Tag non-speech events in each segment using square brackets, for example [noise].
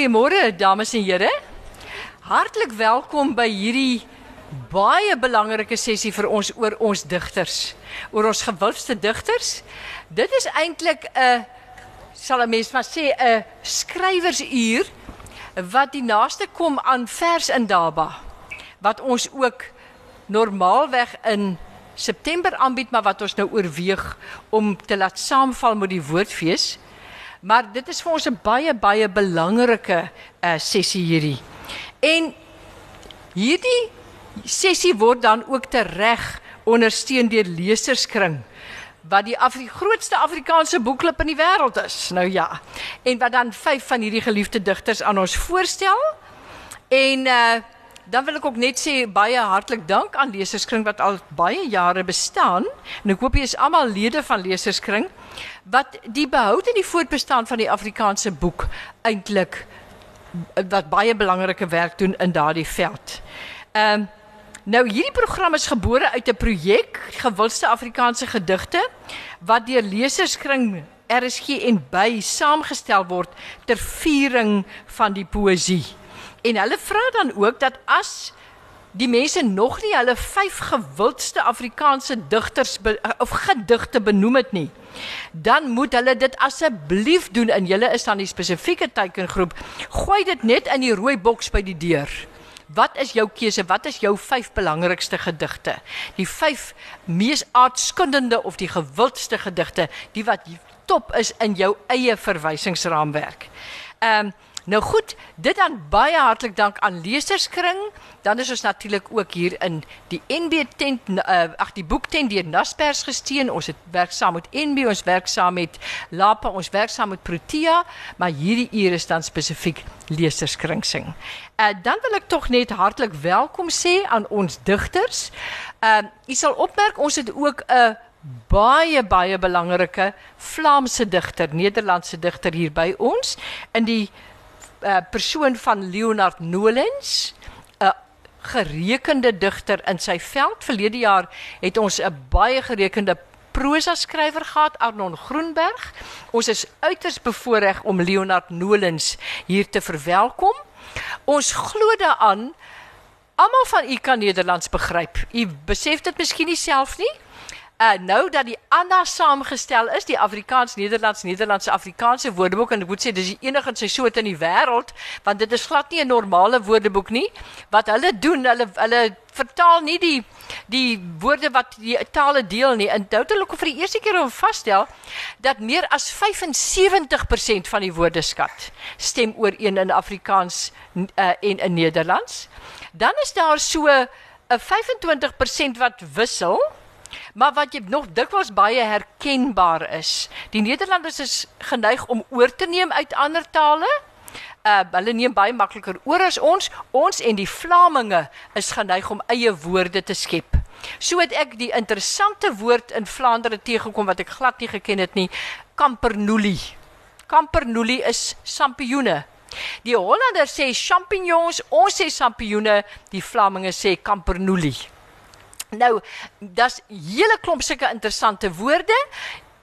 Goeiemôre dames en here. Hartlik welkom by hierdie baie belangrike sessie vir ons oor ons digters, oor ons gewildste digters. Dit is eintlik 'n sal 'n mens maar sê 'n skrywersuur wat die naaste kom aan vers in Daba wat ons ook normaalweg in September aanbied maar wat ons nou oorweeg om te laat saamval met die woordfees. Maar dit is vir ons 'n baie baie belangrike uh, sessie hierdie. En hierdie sessie word dan ook tereg ondersteun deur Leserskring wat die Afri grootste Afrikaanse boekklub in die wêreld is. Nou ja. En wat dan vyf van hierdie geliefde digters aan ons voorstel. En uh dan wil ek ook net sê baie hartlik dank aan Leserskring wat al baie jare bestaan. En ek hoop jy is almal lede van Leserskring wat die behoud en die voortbestaan van die Afrikaanse boek eintlik wat baie belangrike werk doen in daardie veld. Ehm um, nou hierdie program is gebore uit 'n projek Gewildste Afrikaanse Gedigte wat deur Leserskring RSG en by saamgestel word ter viering van die poësie. En hulle vra dan ook dat as die mense nog nie hulle vyf gewildste Afrikaanse digters be, of gedigte benoem het nie, dan moet hulle dit asseblief doen en julle is dan die spesifieke teikengroep. Gooi dit net in die rooi boks by die deur. Wat is jou keuse? Wat is jou vyf belangrikste gedigte? Die vyf mees aardskundende of die gewildste gedigte, die wat top is in jou eie verwysingsraamwerk. Ehm um, Nou goed, dit dan baie hartlik dank aan Leserskring. Dan is ons natuurlik ook hier in die NB tent uh, ag die boektent deur Naspers gesteun. Ons het werk saam met NB, ons werk saam met Lapa, ons werk saam met Protea, maar hierdie uur is dan spesifiek Leserskring sing. Uh, dan wil ek tog net hartlik welkom sê aan ons digters. Ehm uh, u sal opmerk ons het ook 'n baie baie belangrike Vlaamse digter, Nederlandse digter hier by ons in die uh, persoon van Leonard Nolens, 'n gerekende digter in sy veld. Verlede jaar het ons 'n baie gerekende prosa skrywer gehad, Arnon Groenberg. Ons is uiters bevoorreg om Leonard Nolens hier te verwelkom. Ons glo daaraan almal van u kan Nederlands begryp. U besef dit miskien nie self nie uh, nou dat die Anna saamgestel is, die Afrikaans Nederlands Nederlandse Afrikaanse Woordeboek en ek moet sê dis die enigste in sy soort in die wêreld, want dit is glad nie 'n normale woordeboek nie. Wat hulle doen, hulle hulle vertaal nie die die woorde wat die tale deel nie. En nou het hulle vir die eerste keer om vasstel dat meer as 75% van die woordeskat stem ooreen in Afrikaans uh, en in Nederlands. Dan is daar so 'n 25% wat wissel. Maar wat jy nog dikwels baie herkenbaar is, die Nederlanders is geneig om oor te neem uit ander tale. Uh hulle neem baie makliker oor as ons. Ons en die Vlaminge is geneig om eie woorde te skep. So het ek die interessante woord in Vlaandere teëgekom wat ek glad nie geken het nie, kampernoelie. Kampernoelie is sampioene. Die Hollanders sê champignons, ons sê sampioene, die Vlaminge sê kampernoelie. Nou, daar's hele klomp sulke interessante woorde.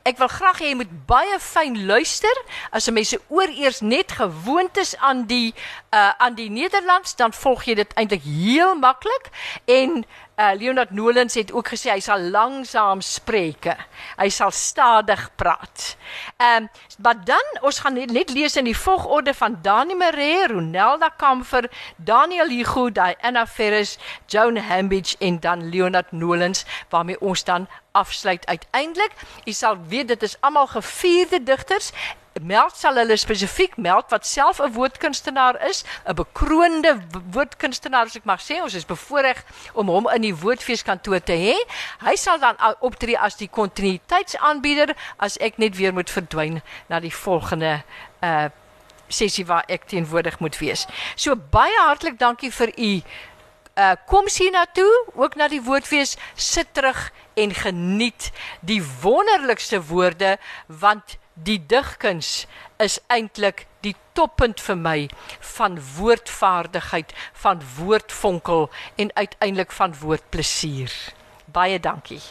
Ek wil graag hê jy moet baie fyn luister. As 'n mens oor eers net gewoond is aan die uh aan die Nederlands, dan volg jy dit eintlik heel maklik en uh, Leonard Nolens het ook gesê hy sal langsaam spreek. Hy sal stadig praat. Ehm um, maar dan ons gaan net lees in die volgorde van Dani Maree, Ronelda Kamfer, Daniel Hugo, Diana Ferris, Joan Hambidge en dan Leonard Nolens waarmee ons dan afsluit uiteindelik. U sal weet dit is almal gevierde digters meld sal hulle spesifiek meld wat self 'n woordkunstenaar is, 'n bekroonde woordkunstenaar as ek mag sê, ons is bevoorreg om hom in die woordfeeskantoor te hê. Hy sal dan optree as die kontinuïteitsaanbieder as ek net weer moet verdwyn na die volgende uh sessie waar ek teenwoordig moet wees. So baie hartlik dankie vir u uh kom sien na toe, ook na die woordfees, sit terug en geniet die wonderlikste woorde want die digkuns is eintlik die toppunt vir my van woordvaardigheid, van woordvonkel en uiteindelik van woordplesier. Baie dankie.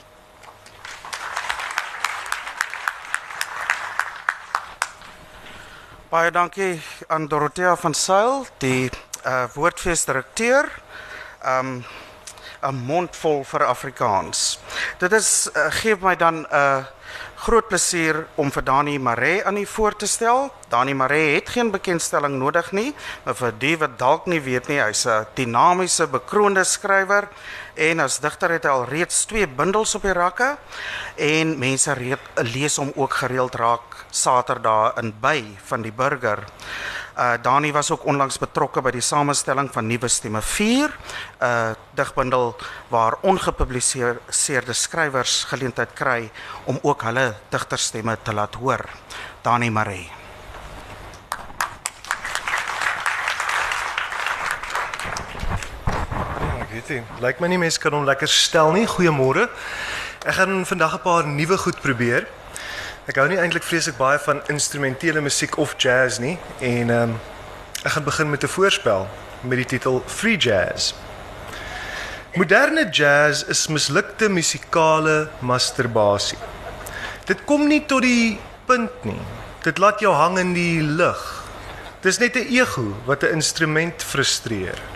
Baie dankie aan Dorothea van Sail, die uh woordfeesdirekteur. Um 'n mond vol vir Afrikaans. Dit is uh, gee my dan 'n uh, groot plesier om vir Dani Maree aan u voor te stel. Dani Maree het geen bekendstelling nodig nie, maar vir die wat dalk nie weet nie, hy's 'n dinamiese bekroonde skrywer en as digter het hy al reeds twee bundels op die rakke en mense reed, lees hom ook gereeld raak Saterdae in by van die burger. Uh Dani was ook onlangs betrokke by die samestelling van Nuwe Stemme 4, 'n uh, digbundel waar ongepubliseerde skrywers geleentheid kry om ook hulle digterstemme te laat hoor. Dani Maree. Ja, weet nie. Lyk my nie mense kan hom lekker stel nie. Goeiemôre. Ek gaan vandag 'n paar nuwe goed probeer. Ek hou nie eintlik vreeslik baie van instrumentele musiek of jazz nie en ehm um, ek gaan begin met 'n voorspel met die titel Free Jazz. Moderne jazz is mislukte musikale masturbasie. Dit kom nie tot die punt nie. Dit laat jou hang in die lug. Dis net 'n ego wat 'n instrument frustreer.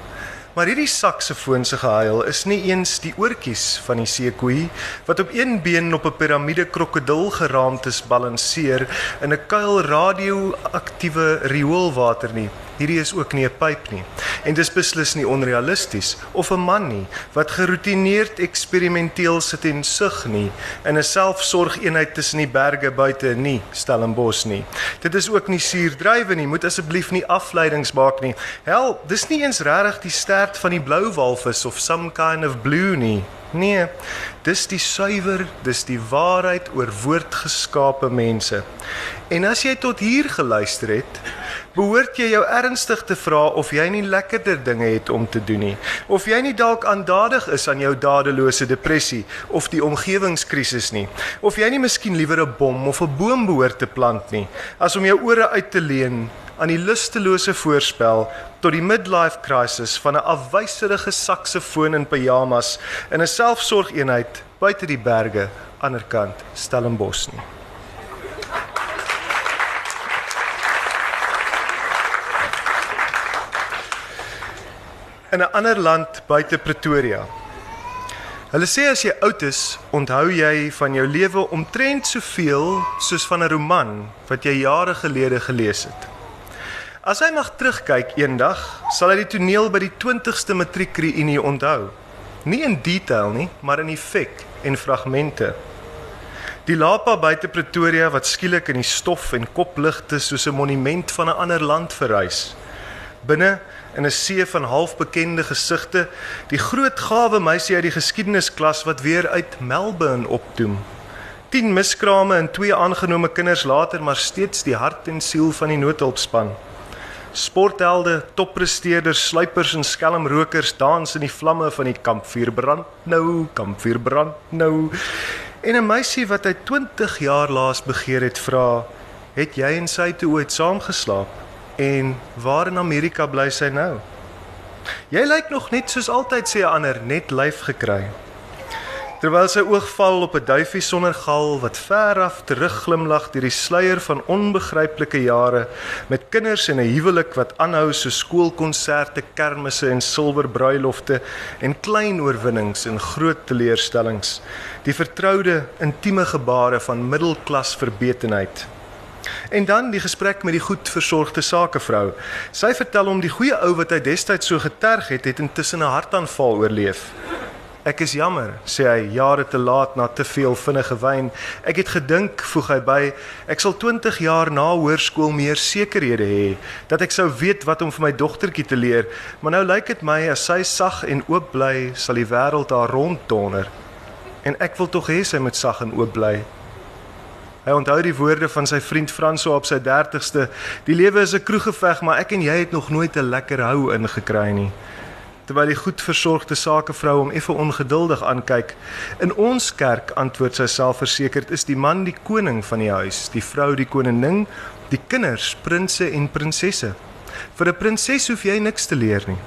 Maar hierdie saksofoon se gehuil is nie eens die oortjies van die seekoei wat op een been op 'n piramide krokodil geraamtes balanseer in 'n kuil radioaktiewe rioolwater nie. Hierdie is ook nie 'n pyp nie. En dis beslis nie onrealisties of 'n man nie wat geroutineerd eksperimenteel sit en sug nie in 'n selfsorgeenheid tussen die berge buite nie, Stellenbosch nie. Dit is ook nie suurdrywe nie, moet asseblief nie afleidings maak nie. Hel, dis nie eens regtig die stert van die blou walvis of some kind of blue nie. Nee, dis die suiwer, dis die waarheid oor woordgeskape mense. En as jy tot hier geluister het, behoort jy jou ernstig te vra of jy nie lekkerder dinge het om te doen nie, of jy nie dalk aandadig is aan jou dadelose depressie of die omgewingskrisis nie, of jy nie miskien liewer 'n bom of 'n boom behoort te plant nie, as om jou ore uit te leen aan die lustelose voorspel tot die midlife crisis van 'n afwyserige saksofoon in pyjamas in 'n selfsorgeenheid buite die berge aanderkant Stellenbosch nie. In 'n ander land buite Pretoria. Hulle sê as jy oud is, onthou jy van jou lewe omtrent soveel soos van 'n roman wat jy jare gelede gelees het. As hy mag terugkyk eendag, sal hy die toneel by die 20ste matriekreünie onthou. Nie in detail nie, maar in effek en fragmente. Die Lapa buite Pretoria wat skielik in die stof en kopligte soos 'n monument van 'n ander land verrys. Binne in 'n see van halfbekende gesigte, die groot gawe meisie uit die geskiedenisklas wat weer uit Melbourne opdoem. 10 miskrame en twee aangenome kinders later, maar steeds die hart en siel van die noodhulpspan. Sporthelde, toppresteerders, sluipers en skelmrokers dans in die vlamme van die kampvuur brand nou, kampvuur brand nou. En 'n meisie wat hy 20 jaar laas begeer het vra, "Het jy en sy toe ooit saamgeslaap? En waar in Amerika bly sy nou?" Jy lyk nog net soos altyd sê 'n ander, net lyf gekry. Terwyl sy oog val op 'n duifie sonder gal wat ver af terugglimlag deur die sluier van onbegryplike jare met kinders en 'n huwelik wat aanhou so skoolkonserte, kermisse en silwer bruilofte en klein oorwinnings en groot teleurstellings. Die vertroude intieme gebare van middelklas verbetenheid. En dan die gesprek met die goed versorgde sakevrou. Sy vertel hom die goeie ou wat hy destyds so geterg het, het intussen 'n hartaanval oorleef. Ek is jammer, sê hy, jare te laat na te veel vinnige wyn. Ek het gedink, voeg hy by, ek sal 20 jaar na hoërskool meer sekerhede hê dat ek sou weet wat om vir my dogtertjie te leer, maar nou lyk dit my as sy sag en oop bly, sal die wêreld haar ronddonder. En ek wil tog hê sy moet sag en oop bly. Hy onthou die woorde van sy vriend Franso op sy 30ste. Die lewe is 'n kroeggeveg, maar ek en jy het nog nooit 'n lekker hou ingekry nie terwyl die goed versorgde sakevrou hom effe ongeduldig aankyk. In ons kerk antwoord sy selfversekerd is die man die koning van die huis, die vrou die koningin, die kinders prinses en prinsesse. Vir 'n prinses hoef jy niks te leer nie.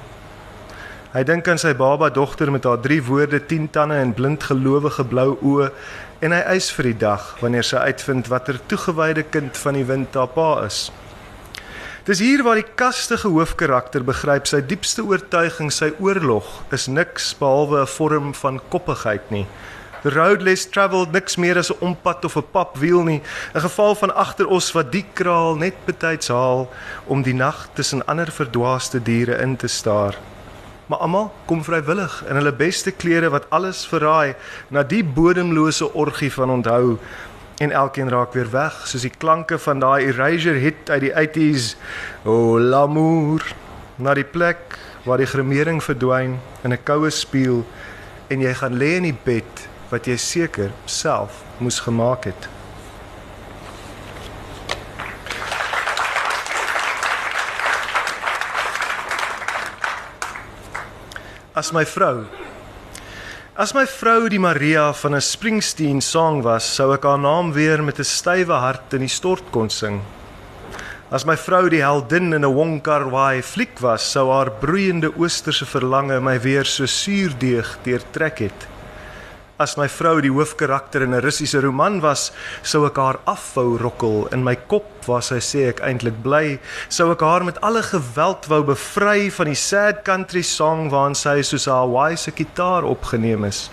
Hy dink aan sy baba dogter met haar drie woorde, 10 tande en blind gelowige blou oë en hy eis vir die dag wanneer sy uitvind watter toegewyde kind van die wind haar pa is. Dis hier waar die kastige hoofkarakter begryp sy diepste oortuiging, sy oorlog is niks behalwe 'n vorm van koppigheid nie. The road less travelled niks meer as 'n ompad of 'n papwiel nie, 'n geval van agter ons wat die kraal net betyds haal om die nag tussen ander verdwaaste diere in te staar. Maar almal kom vrywillig in hulle beste klere wat alles verraai na die bodemlose orgie van onthou en elkeen raak weer weg soos die klanke van daai Erasure hit uit die 80s. O oh, l'amour na die plek waar die gremering verdwyn in 'n koue spieël en jy gaan lê in die bed wat jy seker self moes gemaak het. As my vrou As my vrou die Maria van 'n Springsteen sang was, sou ek haar naam weer met 'n stywe hart in die stort kon sing. As my vrou die heldin in 'n Wong Kar-wai fliek was, sou haar broeiende oosterse verlange my weer so suurdeeg deurtrek het. As my vrou die hoofkarakter in 'n Russiese roman was, sou ek haar afvou rokkel. In my kop waar sy sê ek eintlik bly, sou ek haar met alle geweld wou bevry van die sad country song waarin sy soos 'n Hawaii se gitaar opgeneem is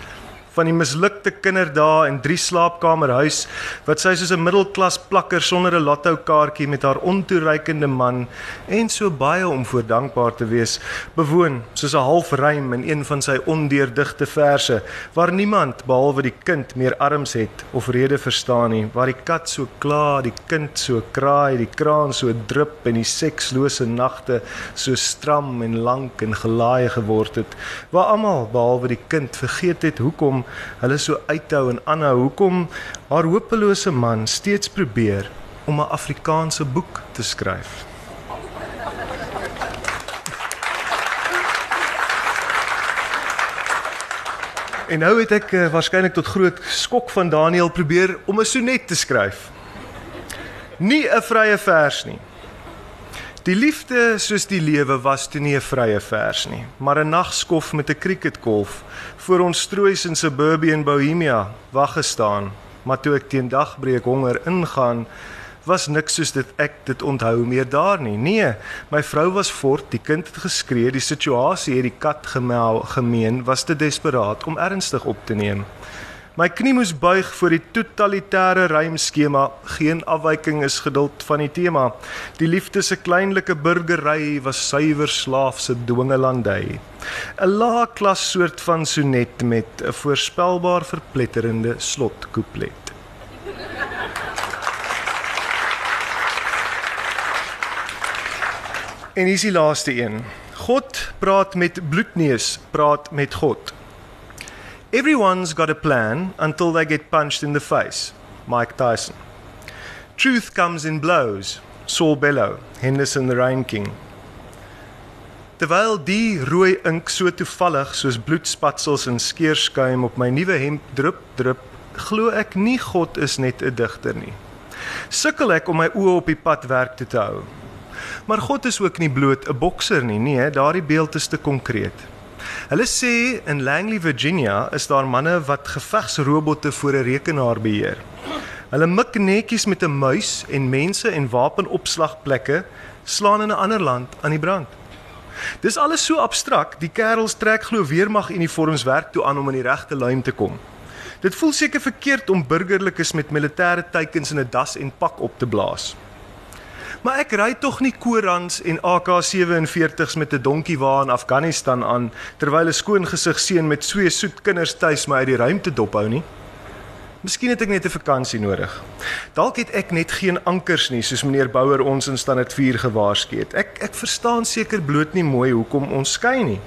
van die mislukte kinderdae en drie slaapkamer huis wat sy soos 'n middelklas plakker sonder 'n lotto kaartjie met haar ontoereikende man en so baie om voor dankbaar te wees bewoon soos 'n halfrym in een van sy ondeurdigte verse waar niemand behalwe die kind meer arms het of rede verstaan nie waar die kat so kla die kind so kraai die kraan so drup en die sekslose nagte so stram en lank en gelaai geword het waar almal behalwe die kind vergeet het hoekom hulle so uithou en aanhou hoekom haar hopelose man steeds probeer om 'n Afrikaanse boek te skryf. En nou het ek uh, waarskynlik tot groot skok van Daniel probeer om 'n sonnet te skryf. Nie 'n vrye vers nie. Die liefde soos die lewe was toe nie 'n vrye vers nie, maar 'n nagskof met 'n cricketkolf voor ons stroois in suburban Bohemia wag gestaan, maar toe ek teen dagbreek honger ingaan, was niks soos dit ek dit onthou meer daar nie. Nee, my vrou was fort, die kind het geskree, die situasie het die kat gemel gemeen, was te desperaat om ernstig op te neem. My knie moes buig voor die totalitêre rymskema. Geen afwyking is geduld van die tema. Die liefde se kleinlike burgery was suiwer slaafse dwingelandy. 'n Lae klas soort van sonnet met 'n voorspelbaar verpletterende slotkouplet. En hier is die laaste een. God praat met bloedneus, praat met God. Everyone's got a plan until they get punched in the face. Mike Tyson. Truth comes in blows. Saul Bellow, Henderson the Rain King. Terwyl die rooi ink so toevallig soos bloedspatsels en skeerskuim op my nuwe hemp drup drup, glo ek nie God is net 'n digter nie. Sukkel ek om my oë op die pad werk te hou. Maar God is ook nie bloot 'n bokser nie, nee, daardie beeld is te konkreet. Hulle sê in Langley, Virginia, is daar manne wat gevegsrobotte voor 'n rekenaar beheer. Hulle mik netjies met 'n muis en mense en wapenopslagplekke slaan in 'n ander land aan die brand. Dis alles so abstrakt, die kerels trek glo weermag uniforms werk toe aan om in die regte lyn te kom. Dit voel seker verkeerd om burgerlikes met militêre teikens in 'n das en pak op te blaas. Maar ek ry tog nie Korans en AK47s met 'n donkie wa in Afghanistan aan terwyl 'n skoon gesig seun met so soet kinders tuis my uit die ruimte dophou nie. Miskien het ek net 'n vakansie nodig. Dalk het ek net geen ankers nie soos meneer Bouwer ons in standaard 4 gewaarsku het. Ek ek verstaan seker bloot nie mooi hoekom ons skei nie.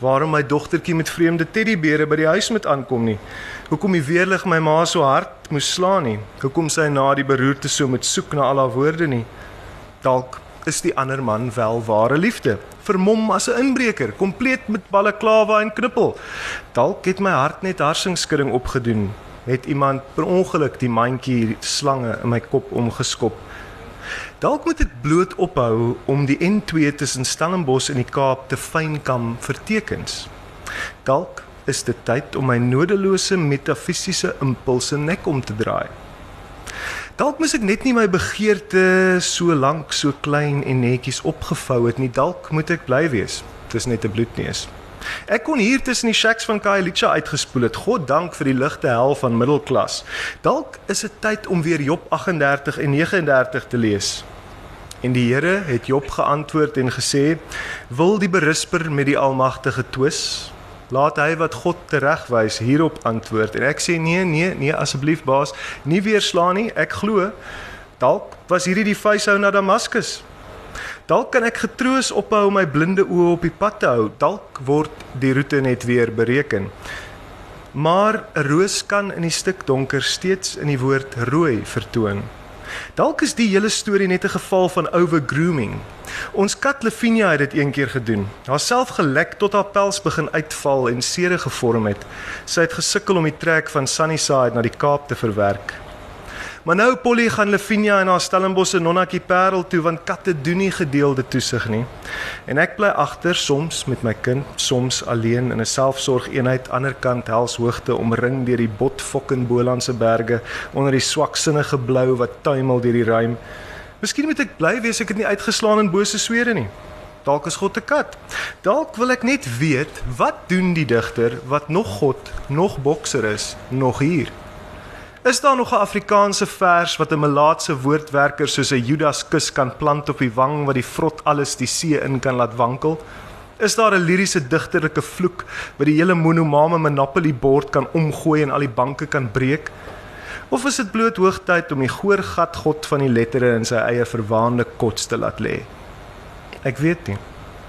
Waarom my dogtertjie met vreemde teddybere by die huis moet aankom nie. Hoekom die weerlig my ma so hard moes slaan nie. Hoekom sy na die beroerte so met soek na al haar woorde nie. Dalk is die ander man wel ware liefde. Vermom as 'n inbreker, kompleet met balaklava en knippel. Dalk het my hart net harsingskudding opgedoen. Het iemand per ongeluk die mandjie slange in my kop omgeskop. Dalk moet ek bloot ophou om die N2 tussen Stellenbosch en die Kaap te fynkam vir tekens. Dalk is dit tyd om my nodelose metafisiese impulse nek om te draai. Dalk moes ek net nie my begeerte so lank, so klein en netjies opgevou het nie. Dalk moet ek bly wees. Dis net 'n bloedneus. Ek kon hier tussen die shacks van Khayelitsha uitgespoel het. God dank vir die ligte hel van middelklas. Dalk is dit tyd om weer Job 38 en 39 te lees. En die Here het Job geantwoord en gesê: "Wil die berusper met die Almagtige twis? Laat hy wat God teregwys hierop antwoord." En ek sê: "Nee, nee, nee, asseblief baas, nie weer slaan nie. Ek glo dalk was hierdie die vuishou na Damaskus." Dalk kan ek getroos ophou om my blinde oë op die pad te hou. Dalk word die roete net weer bereken. Maar 'n roos kan in die stik donker steeds in die woord rooi vertoon. Dalk is die hele storie net 'n geval van overgrooming. Ons kat Lavinia het dit eendag gedoen. Haarself gelek tot haar pels begin uitval en sere gevorm het. Sy het gesukkel om die trek van Sunnyside na die Kaap te verwerk. Maar nou Polly gaan Lavinia en haar Stellenbosse nonnetjie Parel toe want katte doen nie gedeelde toesig nie. En ek bly agter soms met my kind, soms alleen in 'n selfsorgeenheid aanderkant Helshoogte omring deur die botfokken Bolandse berge onder die swaksinnige blou wat tuimel deur die ruim. Miskien moet ek bly wees ek het nie uitgeslaan in bose swere nie. Dalk is God 'n kat. Dalk wil ek net weet wat doen die digter wat nog God, nog bokser is, nog hier. Is daar nog 'n Afrikaanse vers wat 'n melaatse woordwerker soos 'n Judas kus kan plant op die wang wat die vrot alles die see in kan laat wankel? Is daar 'n liriese digterlike vloek wat die hele monomame Monopoly bord kan omgooi en al die banke kan breek? Of is dit bloot hoogtyd om die goor gat God van die lettere in sy eie verwaande kots te laat lê? Ek weet nie,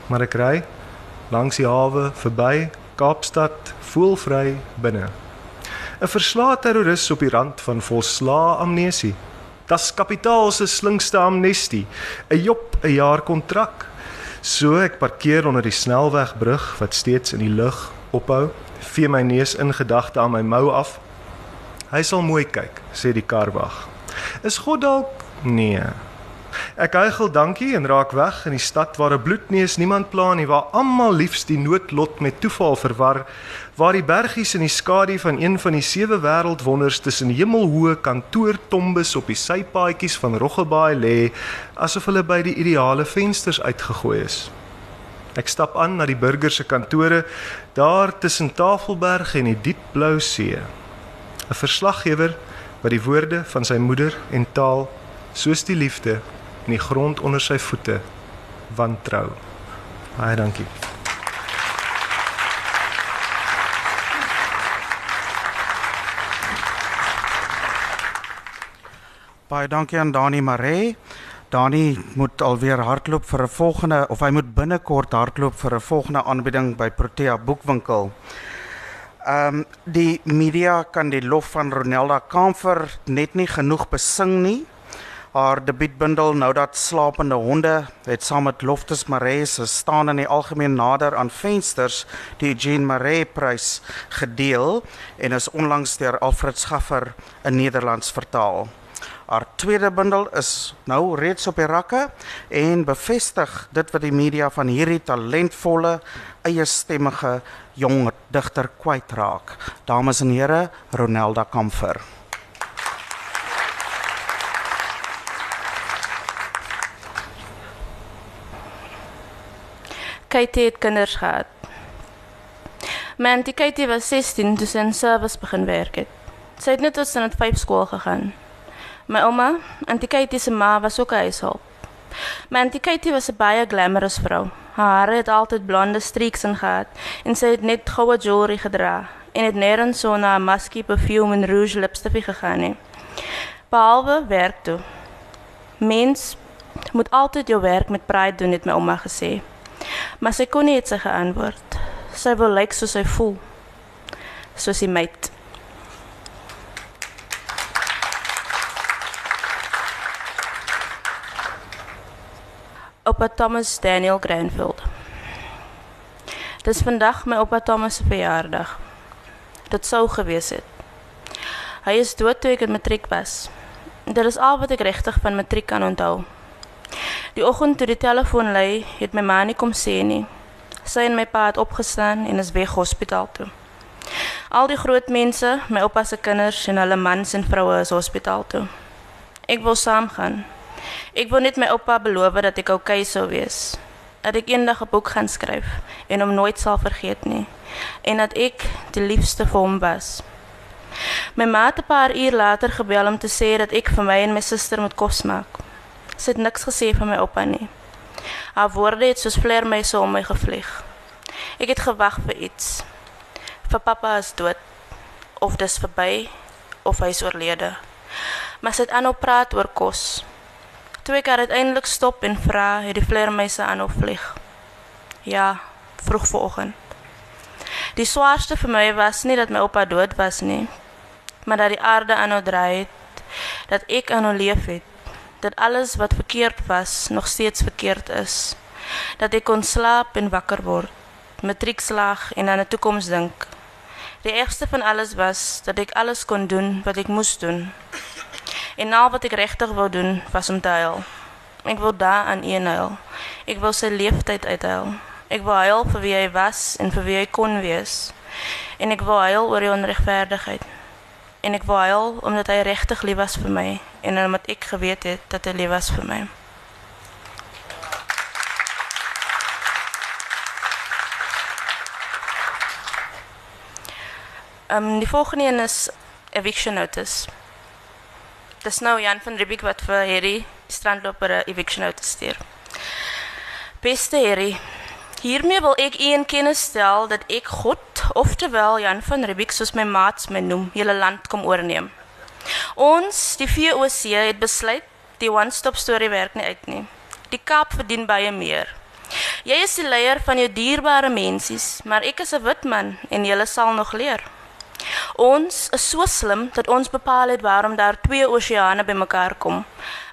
maar ek ry langs die hawe verby Kaapstad voelvry binne. 'n verslae terroris op die rand van volslaa amnesie. Das kapitaal se slinkste amnestie, 'n jop 'n jaar kontrak. So ek parkeer onder die snelwegbrug wat steeds in die lug ophou, vee my neus in gedagte aan my mou af. Hy sal mooi kyk, sê die karwag. Is God dalk? Nee. Ek huigel dankie en raak weg in die stad waar 'n bloedneus niemand pla nie, waar almal liefs die noodlot met toeval verwar, waar die bergies in die skadu van een van die sewe wêreldwonders tussen hemelhoë kantoortombes op die sypaadjies van Roggebaai lê, asof hulle by die ideale vensters uitgegooi is. Ek stap aan na die burger se kantore daar tussen Tafelberg en die diep blou see. 'n Verslaggewer wat die woorde van sy moeder en taal soos die liefde in die grond onder sy voete wantrou. Baie dankie. Baie dankie aan Dani Maree. Dani moet alweer hardloop vir 'n volgende of hy moet binnekort hardloop vir 'n volgende aanbieding by Protea Boekwinkel. Ehm um, die media kan die lof van Ronelda Kamfer net nie genoeg besing nie haar debuutbundel Nou dat slapende honde het saam met Loftus Maree se staan in die algemeen nader aan vensters die Eugene Maree prys gedeel en is onlangs deur Alfred Schaffer in Nederlands vertaal. Haar tweede bundel is nou reeds op die rakke en bevestig dit wat die media van hierdie talentvolle eie stemmige jong digter kwytraak. Dames en here, Ronelda Kamfer. Katie het kinders gehad. My auntie Katie was 16 toe sy in service begin werk het. Sy het net tot sy net 5 skool gegaan. My ouma, auntie Katie se ma was ook huishulp. My auntie Katie was 'n baie glamorous vrou. Haar hare het altyd blonde streaks in gehad en sy het net goue jewelry gedra en het nêrens so na 'n maskie, perfume en rouge lipstifie gegaan nie. Behalwe werk toe. Mens moet altyd jou werk met pride doen, het my ouma gesê. Maar sy kon nie iets geantwoord. Sy wil lyk soos sy voel. Soos sy meid. Oupa Thomas Daniel Granfield. Dis vandag my oupa Thomas se verjaardag. Dit sou gewees het. Hy is dood toe ek in matriek was. Dit is al wat ek regtig van matriek kan onthou. Die oggend toe die telefoon lui, het my ma nie kom sê nie. Sy en my pa het opgestaan en is weg hospitaal toe. Al die groot mense, my oupa se kinders en hulle mans en vroue is hospitaal toe. Ek wil saamgaan. Ek wou net my oupa beloof dat ek oukei okay sou wees. Dat ek eendag 'n boek gaan skryf en hom nooit sal vergeet nie en dat ek die liefste vir hom was. My ma het 'n paar uur later gebel om te sê dat ek vir my en my suster moet kos maak. Sy het niks gesê van my oupa nie. Haar woorde het soos vleermuise om my gevlieg. Ek het gewag vir iets. Vir pappa is dood of dis verby of hy is oorlede. Maar sy het aanhou praat oor kos. Toe ek haar uiteindelik stop en vra, het die vleermuise aanhou vlieg. Ja, vroeg vanoggend. Die swaarste vir my was nie dat my oupa dood was nie, maar dat die aarde aanhou draai het, dat ek aanhou leef het, dat alles wat verkeerd was nog steeds verkeerd is, dat ek kon slaap en wakker word, matriekslag en aan 'n toekoms dink. Die ergste van alles was dat ek alles kon doen wat ek moes doen. En al wat ek regtig wou doen was om te huil. Ek wou daar aan een huil. Ek wou sy leeftyd uithuil. Ek wou huil vir wie hy was en vir wie hy kon wees. En ek wou huil oor die onregverdigheid. En ek wou huil omdat hy regtig lief was vir my en omdat ek geweet het dat hy lief was vir my. Um, die volgende een is eviction notice. Dis nou Jan van Riebeeck wat vir Harry strandloper 'n eviction notice stuur. Beste Harry, hiermee wil ek u in kennis stel dat ek God, oftewel Jan van Riebeeck soos my maats my noem, julle land kom oorneem. Ons, die VOC het besluit die one-stop story werk nie uit nie. Die Kaap verdien baie meer. Jy is die leier van jou dierbare mensies, maar ek is 'n wit man en jy sal nog leer. Ons is so slim dat ons bepaal het waarom daar twee oseane bymekaar kom.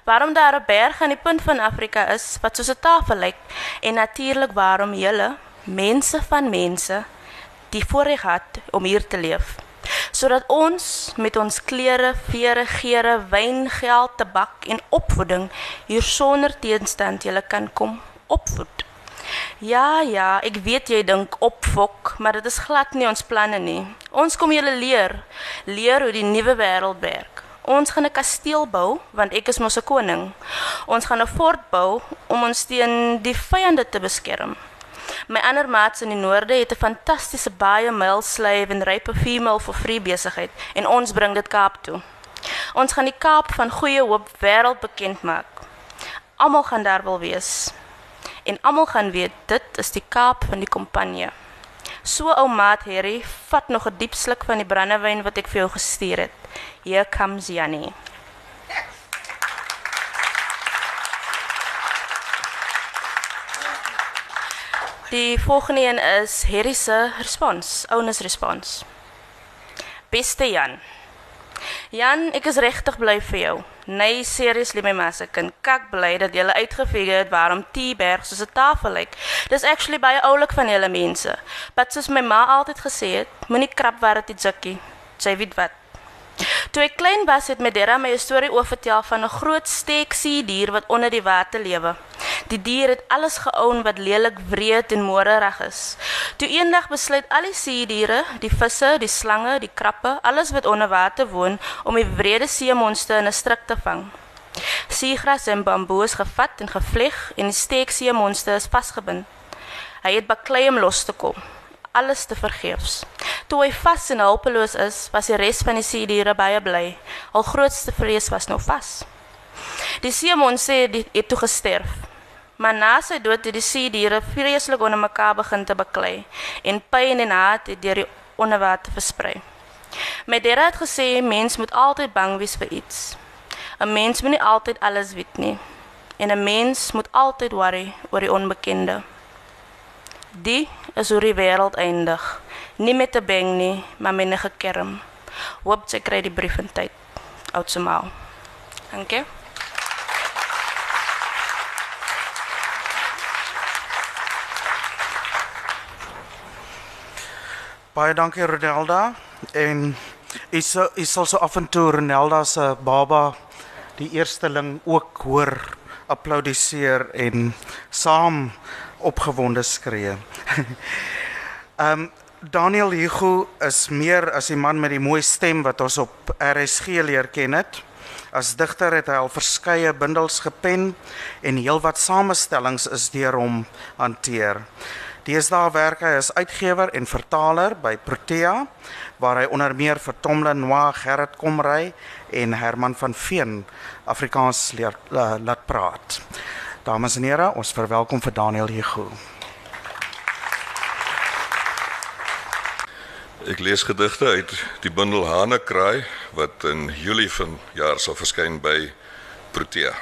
Waarom daar 'n berg aan die punt van Afrika is wat soos 'n tafel lyk en natuurlik waarom julle mense van mense die voorreg het om hier te leef. Sodat ons met ons klere, vere, geure, wyn, geld, tabak en opvoeding hier sonder teenstand julle kan kom opvoed. Ja, ja, ek weet jy dink opfok, maar dit is glad nie ons planne nie. Ons kom julle leer, leer hoe die nuwe wêreld werk. Ons gaan 'n kasteel bou want ek is mos 'n koning. Ons gaan 'n fort bou om ons teen die vyande te beskerm. My ander maats in die noorde het 'n fantastiese baie mile slave en rype female vir free besigheid en ons bring dit Kaap toe. Ons gaan die Kaap van goeie hoop wêreld bekend maak. Almal gaan daar wil wees en almal gaan weet dit is die Kaap van die Kompanje. So ou maat Harry, vat nog 'n diep sluk van die brandewyn wat ek vir jou gestuur het. Here comes Jannie. Die volgende een is Harry se respons, ounes respons. Beste Jan. Jan, ek is regtig bly vir jou. Nee, seriously my masse kind, kak bly dat jy uitgefigure het waarom T-berg soos 'n tafel lyk. Dis actually baie oulik van julle mense. Wat soos my ma altyd gesê het, moenie krap waar dit jukkie. Sy weet wat. Toe ek klein was, het my dera my 'n storie oorvertel van 'n groot steeksee dier wat onder die water lewe. Die dier het alles geown wat lelik, wreed en morerig is. Toe eendag besluit al die see diere, die visse, die slange, die krappe, alles wat onder water woon, om die wrede see monster in 'n stryk te vang. Seegras en bamboe is gevat en gevleg en die steeksee monster is vasgebind. Hy het baklei om los te kom alles te vergeefs. Toe hy vas en hulpeloos is, was die res van die see diere baie bly. Al grootste vrees was nou vas. Die seemon sê dit het toe gesterf. Maar na sy dood het die see diere vreeslik onder mekaar begin te baklei en pyn en haat het deur die onderwater versprei. My dera het gesê mens moet altyd bang wees vir iets. 'n Mens moet nie altyd alles weet nie. En 'n mens moet altyd worry oor die onbekende. Die is hoe die wêreld eindig. Nie met 'n bang nie, maar met 'n gekerm. Hoop sy kry die brief in tyd. Oudse maal. Dankie. Baie dankie Ronelda en is is sal so af en toe Ronelda se baba die eersteling ook hoor applaudisseer en saam opgewonde skree. [laughs] Ehm um, Daniel Hugo is meer as die man met die mooi stem wat ons op RSG leer ken het. As digter het hy al verskeie bundels gepen en heelwat samestellings is deur hom hanteer. Deesdae werk hy as uitgewer en vertaler by Protea waar hy onder meer vir Tom Lenoir, Gerrit Komrey en Herman van Veen Afrikaans leer uh, laat praat. Dames en here, ons verwelkom vir Daniel Hugo. Ek lees gedigte uit die bundel Hanekraai wat in Julie van jaar sal verskyn by Protea.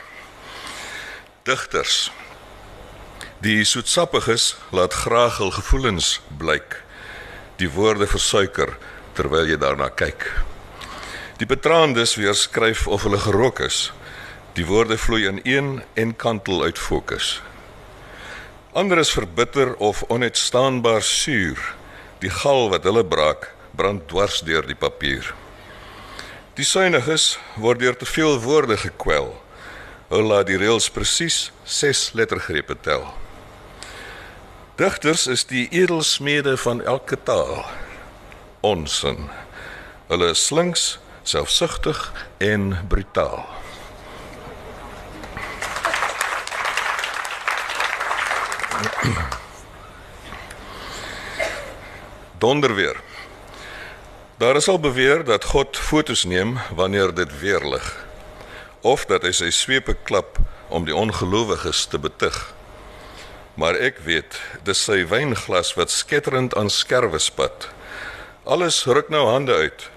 Digters. Die soetsappiges laat graag hul gevoelens blyk. Die woorde versuiker terwyl jy daarna kyk. Die betraandes weer skryf of hulle gerook is. Die woorde vloei in een en kantel uit fokus. Ander is verbitter of onuitstaanbaar suur. Die gal wat hulle braak, brand dwars deur die papier. Die suiniges word deur te veel woorde gekwel. Hulle laat die reëls presies 6 lettergrepe tel. Digters is die edelsmede van elke taal. Onsin. Hulle is slinks, selfsugtig en brutaal. [clears throat] Donderweer. Daar is al beweer dat God fotos neem wanneer dit weer lig of dat hy sy swepe klap om die ongelowiges te betug. Maar ek weet, dis sy wynglas wat skitterend aan skerwe spat. Alles ruk nou hande uit.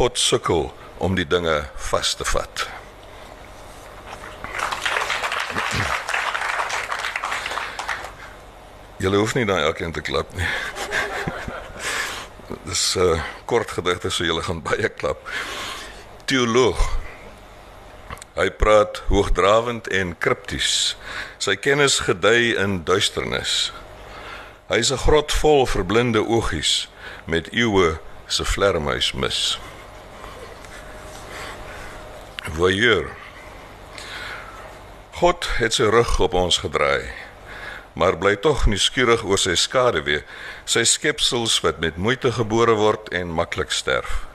God sukkel om die dinge vas te vat. [clears throat] Julle hoef nie dan elkeen te klap nie. [laughs] Dis 'n uh, kort gedigte so julle gaan baie klap. Teoloog. Hy praat hoogdrawend en kripties. Sy kennis gedei in duisternis. Hy's 'n grot vol verblinde oogies met eeue se vlermuis mis. Voyeur. God het sy rug op ons gedraai maar bly tog nuuskierig oor sy skaduwee, sy skepsels wat met moeite gebore word en maklik sterf.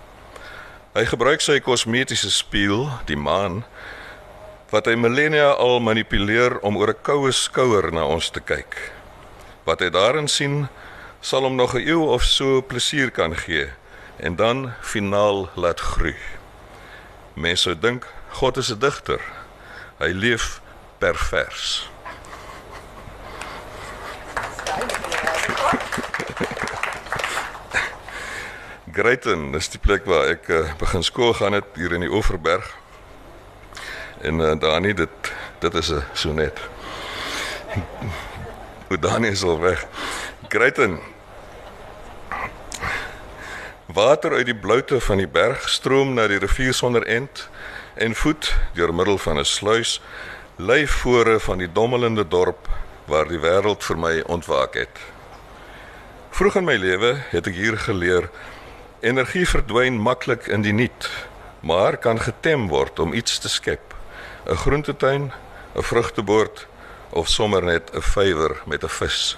Hy gebruik sy kosmetiese spieël, die maan, wat hy millennia al manipuleer om oor 'n koue skouer na ons te kyk. Wat hy daarin sien, sal hom nog 'n eeu of so plesier kan gee en dan finaal laat groei. Mense dink God is 'n digter. Hy leef pervers. Greyton, dis die plek waar ek uh, begin skool gaan het hier in die Oeverberg. En uh, Dani dit dit is 'n sonnet. O Dani is al weg. Greyton. Water uit die bloute van die berg stroom na die rivier sonder end en voet deur middel van 'n sluys lê vore van die dommelende dorp waar die wêreld vir my ontwaak het. Vroeg in my lewe het ek hier geleer energie verdwyn maklik in die niet, maar kan getem word om iets te skep. 'n Groentetuin, 'n vrugtebord of sommer net 'n vywer met 'n vis.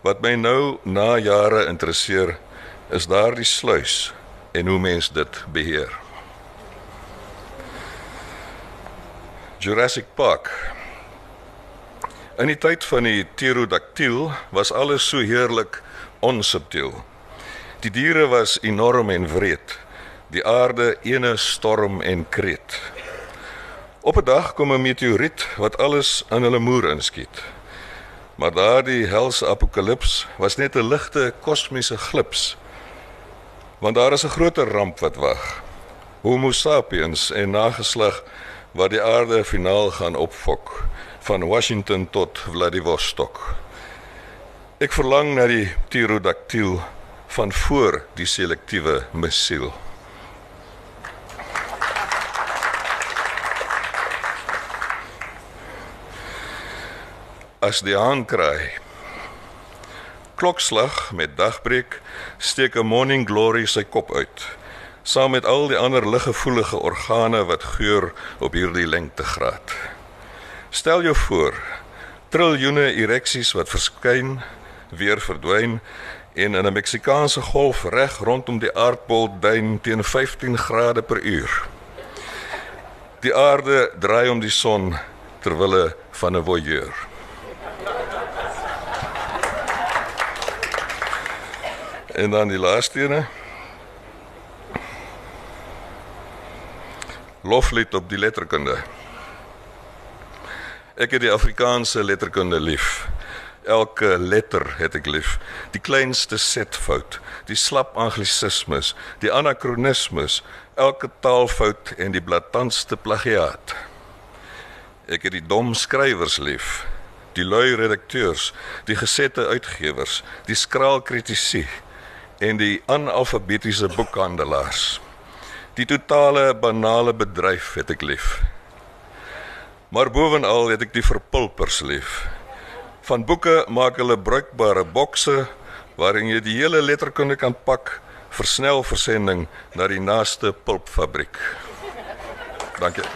Wat my nou na jare interesseer, is daardie sluis en hoe mens dit beheer. Jurassic Park In die tyd van die pterodactyl was alles so heerlik onsubtiel. Die diere was enorm en wreed. Die aarde ene storm en kreet. Op 'n dag kom 'n meteoriet wat alles in hulle moer inskiet. Maar daardie helse apokalips was net 'n ligte kosmiese glips. Want daar is 'n groter ramp wat wag. Homo sapiens en nageslag wat die aarde finaal gaan opfok van Washington tot Vladivostok. Ek verlang na die pterodactyl van voor die selektiewe missiel. As die aankraai klokslag met dagbreek steek 'n morning glory sy kop uit saam met al die ander liggevoelige organe wat geur op hierdie lengtegraad. Stel jou voor, triljoene ereksies wat verskyn, weer verdwyn en in 'n Meksikaanse golf reg rondom die aardbol duin teen 15 grade per uur. Die aarde draai om die son ter wille van 'n voyeur. En dan die laaste ene. Loflied op die letterkunde. Ek het die Afrikaanse letterkunde lief. Elke letter het ek lief. Die kleinste setfout, die slap anglisismes, die anakronismes, elke taalfout en die blaatantste plagiaat. Ek het die dom skrywers lief, die lui redakteurs, die gesette uitgewers, die skraal kritici en die analfabetiese boekhandelaars. Die totale banale bedryf het ek lief. Maar bovenal het ek die verpulpers lief. Van boeke maak hulle bruikbare bokse waarin jy die hele letterkunde kan pak vir snel versending na die naaste pulpfabriek. Dankie.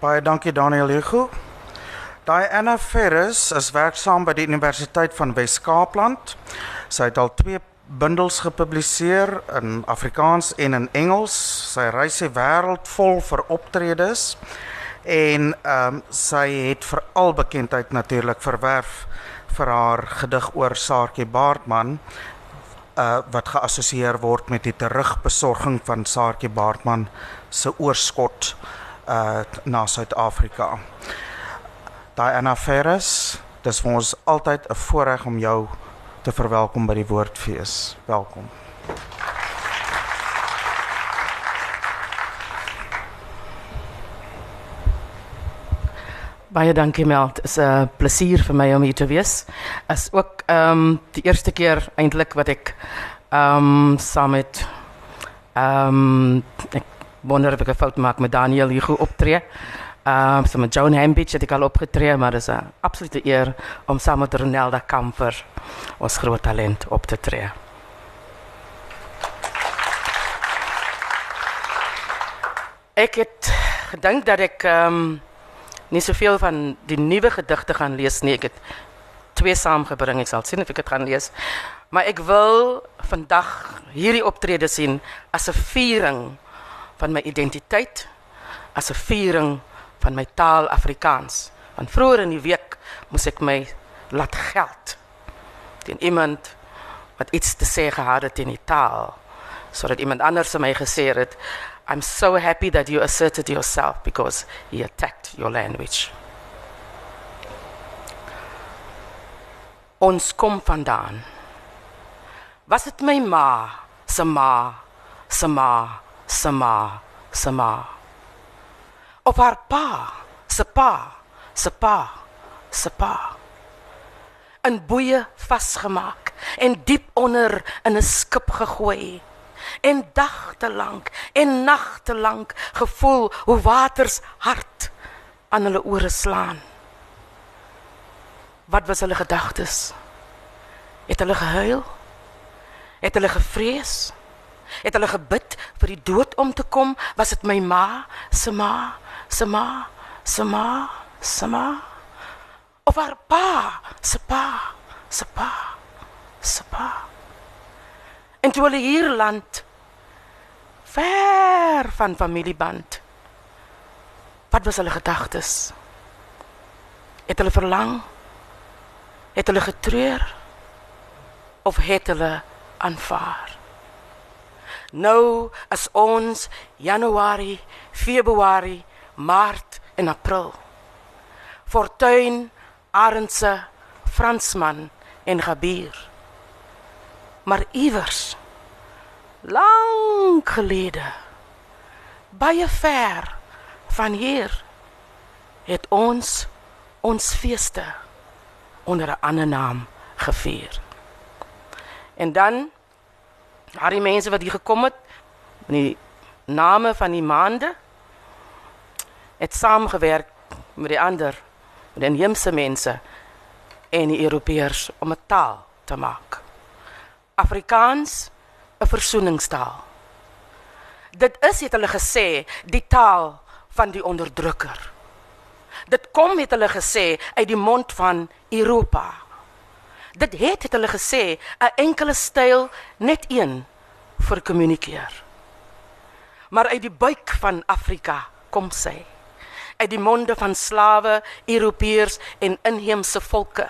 Baie dankie Daniel Hugo. Diana Ferris is werksaam by die Universiteit van Wes-Kaapland. Sy het al twee bundels gepubliseer in Afrikaans en in Engels. Sy reis die wêreld vol vir optredes en ehm um, sy het veral bekendheid natuurlik verwerf vir haar gedig oor Saartjie Baartman uh wat geassosieer word met die terugbesorging van Saartjie Baartman se oorskot uh na Suid-Afrika. Diana Ferris, dis vir ons altyd 'n voorreg om jou te verwelkom by die Woordfees. Welkom. Baie dankie Mel. Dit is 'n plesier vir my om hier te wees. Is ook ehm um, die eerste keer eintlik wat ek ehm um, saam met ehm um, ek wonder of ek 'n fout maak met Daniel hier optree. Ehm um, so met Joan Hambidge het ek al opgetree, maar dit is 'n absolute eer om saam met Ronelda Kamfer ons groot talent op te tree. Ek het gedink dat ehm um, nie soveel van die nuwe gedigte gaan lees nie. Ek het twee saamgebring. Ek sal sien of ek dit gaan lees. Maar ek wil vandag hierdie optrede sien as 'n viering van my identiteit, as 'n viering van my taal Afrikaans. Want vroeër in die week moes ek my laat geld teen iemand wat iets te sê gehad het in die taal. Sodat iemand anders my gesê het, I'm so happy that you asserted yourself because he attacked your language. Ons kom vandaan. Was dit my ma, se ma, se ma, se ma, se ma. Of haar pa, se pa, se pa, se pa. In boeie vasgemaak en diep onder in 'n skip gegooi en dagte lank en nagte lank gevoel hoe waters hart aan hulle ore slaan. Wat was hulle gedagtes? Het hulle gehuil? Het hulle gevrees? Het hulle gebid vir die dood om te kom? Was dit my ma, se ma, se ma, se ma, se ma? Of haar pa, se pa, se pa, se pa? En toe hulle hier land ver van familieband. Wat was hulle gedagtes? Het hulle verlang? Het hulle getreur? Of het hulle aanvaar? Nou as ons Januarie, Februarie, Maart en April. Fortuin, Arendse, Fransman en Gabier. Maar iewers lank gelede baie ver van hier het ons ons feeste onder 'n ander naam gevier. En dan al die mense wat hier gekom het met die name van die maande het saamgewerk met die ander met die inheemse mense en die Europeërs om 'n taal te maak. Afrikaans 'n versoeningstaal. Dit is het hulle gesê die taal van die onderdrukker. dit kom het hulle gesê uit die mond van Europa. Dit het het hulle gesê 'n enkele styl net een vir kommunikeer. Maar uit die buik van Afrika kom sy. Uit die monde van slawe, Europeërs en inheemse volke.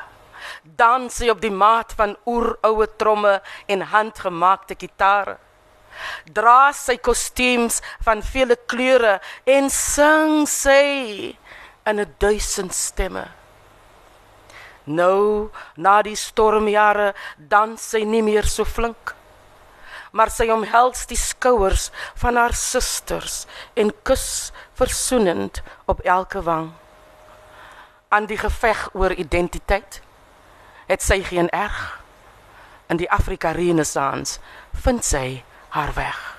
Dans sy op die maat van oeroue tromme en handgemaakte gitare. Dra sy kostuums van vele kleure en sing sy in 'n duisend stemme. Nou, na die stormjare, dans sy nie meer so flink. Maar sy omhels die skouers van haar susters en kus versoenend op elke wang. Aan die geveg oor identiteit het sy geen erg. In die Afrika Renaissance vind sy haar weg.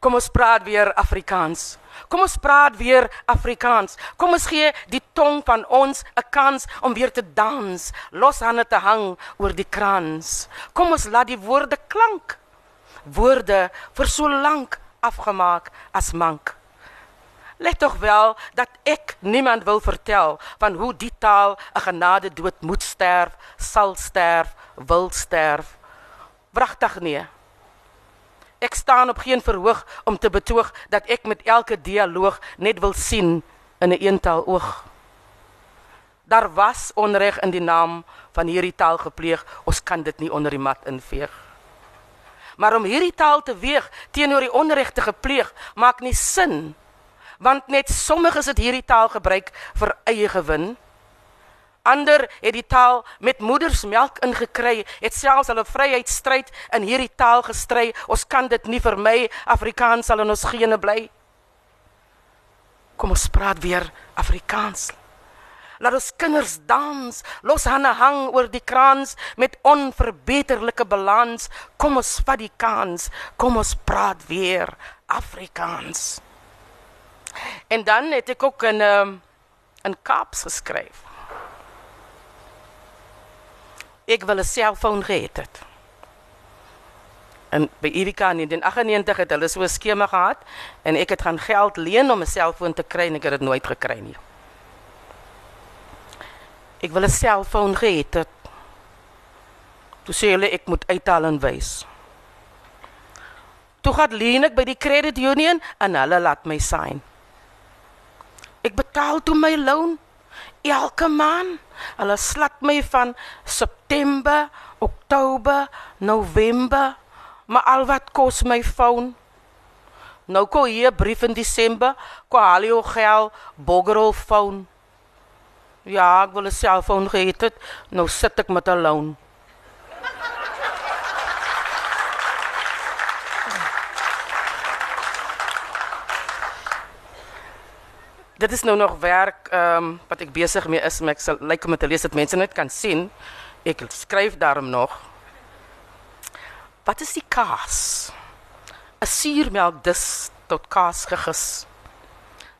Kom ons praat weer Afrikaans. Kom ons praat weer Afrikaans. Kom ons gee die tong van ons 'n kans om weer te dans, los hande te hang oor die krans. Kom ons laat die woorde klank. Woorde vir so lank afgemaak as mank. Let tog wel dat ek niemand wil vertel van hoe die taal 'n genade dood moet sterf, sal sterf, wil sterf. Wragtig nee. Ek staan op geen verhoog om te betoog dat ek met elke dialoog net wil sien in 'n een eentaal oog. Daar was onreg in die naam van hierdie taal gepleeg. Ons kan dit nie onder die mat inveeg. Maar om hierdie taal te weeg teenoor die onreg te gepleeg, maak nie sin. Want net sommiges het hierdie taal gebruik vir eie gewin. Ander het die taal met moedersmelk ingekry, het selfs hulle vryheidsstryd in hierdie taal gestry. Ons kan dit nie vermy. Afrikaans sal in ons gene bly. Kom ons praat weer Afrikaans. Laat ons kinders dans, los hande hang oor die kraans met onverbeterlike balans. Kom ons vat die kans. Kom ons praat weer Afrikaans. En dan het ek ook 'n um, in Kaaps geskryf. Ek wil 'n selfoon gehad het. En by Erika in 1998 het hulle so 'n skema gehad en ek het gaan geld leen om 'n selfoon te kry en ek het dit nooit gekry nie. Ek wil 'n selfoon gehad het. Toe sê hulle ek moet uithaal en wys. Toe gaan leen ek by die credit union en hulle laat my sign. Ek betaal toe my loon elke maand. Hulle slat my van September, Oktober, November, maar al wat kos my foon. Nou kom hier brief in Desember, kom al jou geld, boggerol foon. Ja, ek wil 'n selfoon gehad het. Nou sit ek met 'n loon. Dit is nou nog werk ehm um, wat ek besig mee is, maar ek sal lyk om dit te lees dat mense net kan sien. Ek skryf daarom nog. Wat is die kaas? 'n Suurmelk dis tot kaas gegis.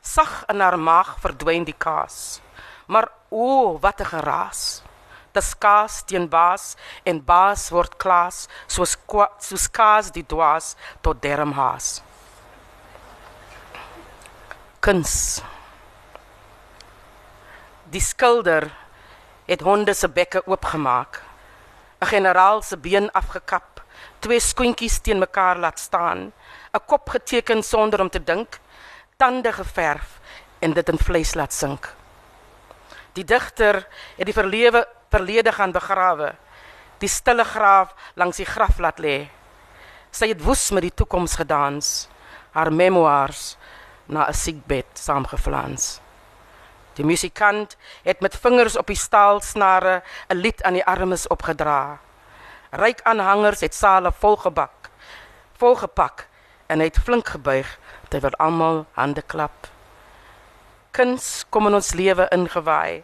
Sag in haar maag verdwyn die kaas. Maar o, oh, wat 'n geraas. Dis kaas teen baas en baas word klaas soos soos kaas die dwaas tot dermhaas. Kuns. Die skilder het honde se bekke oopgemaak. 'n Generaal se been afgekap, twee skoentjies teen mekaar laat staan, 'n kop geteken sonder om te dink, tande geverf en dit in vleis laat sink. Die digter het die verlewe verlede gaan begrawe, die stille graaf langs die graf laat lê. Sy het woes met die toekoms gedans, haar memoirs na 'n siekbed saamgeflans. Die musikant het met vingers op die staalsnare 'n lied aan die armes opgedra. Ryk aanhangers het sale volgebak, volgepak en het flink gebuig terwyl almal hande klap. Kuns kom in ons lewe ingewaai.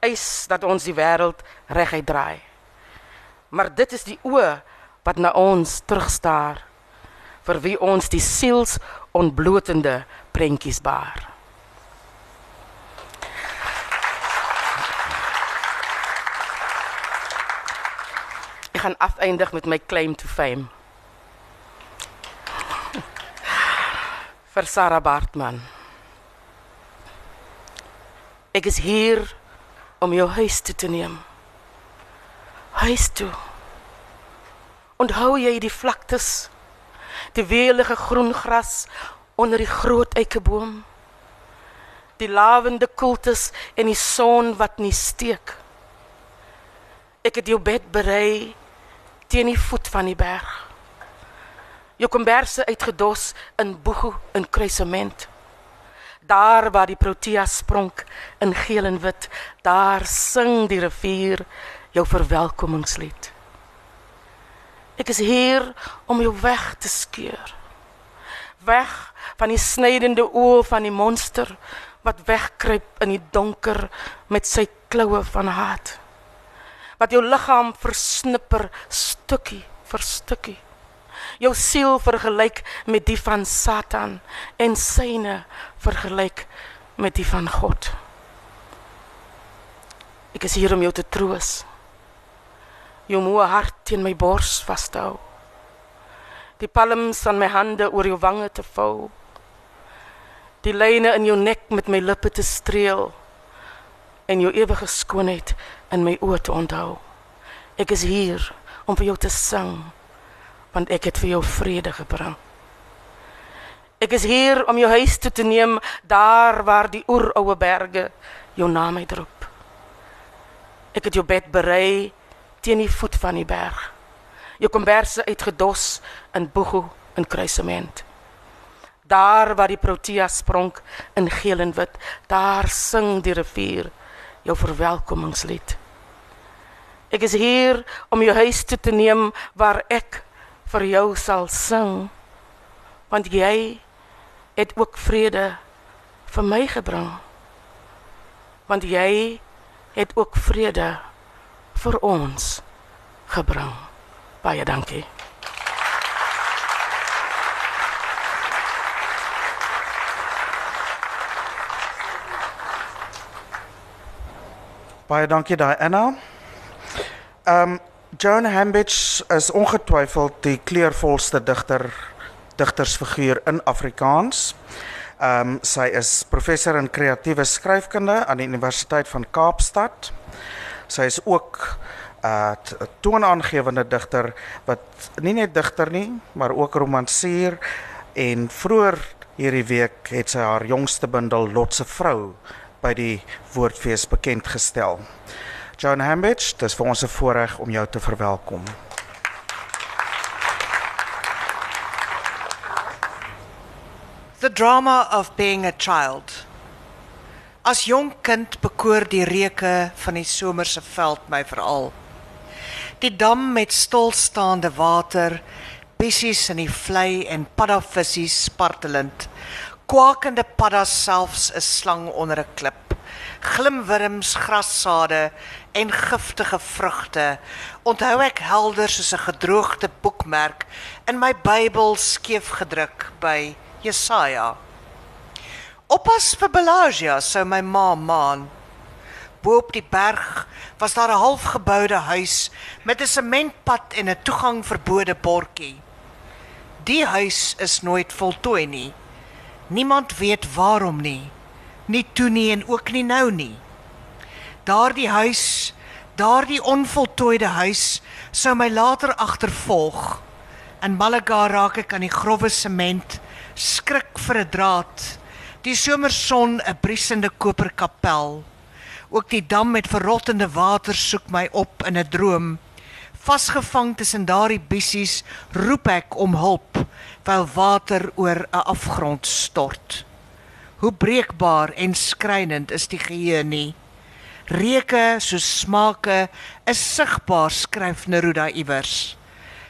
Eis dat ons die wêreld reguit draai. Maar dit is die oë wat na ons terugstaar vir wie ons die siels ontblotende prentjies baar. Ek gaan afeindig met my claim to fame. Vir Sarah Bartman. Ek is hier om jou huis toe te neem. Huis toe. Onthou jy die vlaktes? Die weelige groen gras onder die groot eikeboom? Die lavende koeltes en die son wat nie steek. Ek het jou bed berei teen die voet van die berg. Jou komberse uitgedos in boegu in kruisement. Daar waar die protea spronk in geel en wit, daar sing die rivier jou verwelkomingslied. Ek is hier om jou weg te skeur. Weg van die snydende oë van die monster wat wegkruip in die donker met sy kloue van haat. Wat jou liggaam versnipper stukkie vir stukkie. Jou siel vergelyk met die van Satan en syne vergelyk met die van God. Ek is hier om jou te troos. Jou moe hart teen my bors vashou. Die palms van my hande oor jou wange te vou. Die lyne in jou nek met my lippe te streel en jou ewige skoonheid in my oë te onthou. Ek is hier om vir jou te sing want ek het vir jou vrede gebring. Ek is hier om jou huis toe te neem daar waar die oeroue berge jou naam uitroep. Ek het jou bed berei teen die voet van die berg. Jou komberse uitgedos in boegu in kruisement. Daar waar die protea spronk in geel en wit, daar sing die rivier jou verwelkomingslied. Ek is hier om jou huis toe te neem waar ek vir jou sal sing want jy het ook vrede vir my gebring. Want jy het ook vrede vir ons gebring. Baie dankie Baie dankie Diana. Ehm um, Joan Hambidge is ongetwyfeld die kleurvolste digter digtersfiguur in Afrikaans. Ehm um, sy is professor in kreatiewe skryfkunde aan die Universiteit van Kaapstad. Sy is ook 'n uh, toonaangewende digter wat nie net digter nie, maar ook romansier en vroeër hierdie week het sy haar jongste bundel Lotse vrou by die Woordfees bekend gestel. Joan Hambidge, dis vir ons 'n voorreg om jou te verwelkom. The drama of being a child. As jong kind bekoor die reuke van die somerse veld my veral. Die dam met stilstaande water, bissies in die vlei en paddavissies spartelend. Kwakende paddas selfs 'n slang onder 'n klip glimwurms, grassade en giftige vrugte. Onthou ek helder soos 'n gedroogde boekmerk in my Bybel skeef gedruk by Jesaja. Oppas vir Belagia sou my ma maan. Bo op die berg was daar 'n halfgeboude huis met 'n sementpad en 'n toegang verbode bordjie. Die huis is nooit voltooi nie. Niemand weet waarom nie nie toe nie en ook nie nou nie. Daardie huis, daardie onvoltooide huis sou my later agtervolg. In Malaga raak ek aan die grouwe sement, skrik vir 'n draad. Die somerson 'n briesende koperkapel. Ook die dam met verrottende water soek my op in 'n droom. Vasgevang tussen daardie bissies roep ek om hulp, terwyl water oor 'n afgrond stort. Hoe breekbaar en skrynend is die geheue nie. Reuke soos smake is sigbaar skryf Neruda iewers.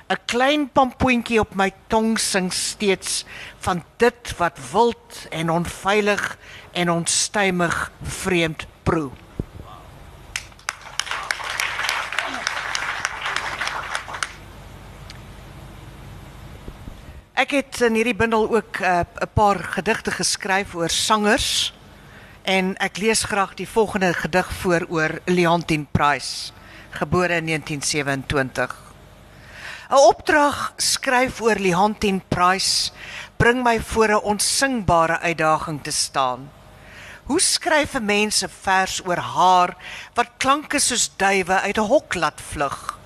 'n Klein pampoentjie op my tong sing steeds van dit wat wild en onveilig en onstuimig vreemd proe. Ek het in hierdie bundel ook 'n uh, paar gedigte geskryf oor sangers en ek lees graag die volgende gedig voor oor Leontine Price, gebore in 1927. 'n Opdrag skryf oor Leontine Price bring my voor 'n onsingbare uitdaging te staan. Hoe skryf 'n mens 'n vers oor haar wat klanke soos duwe uit 'n hok laat vlug?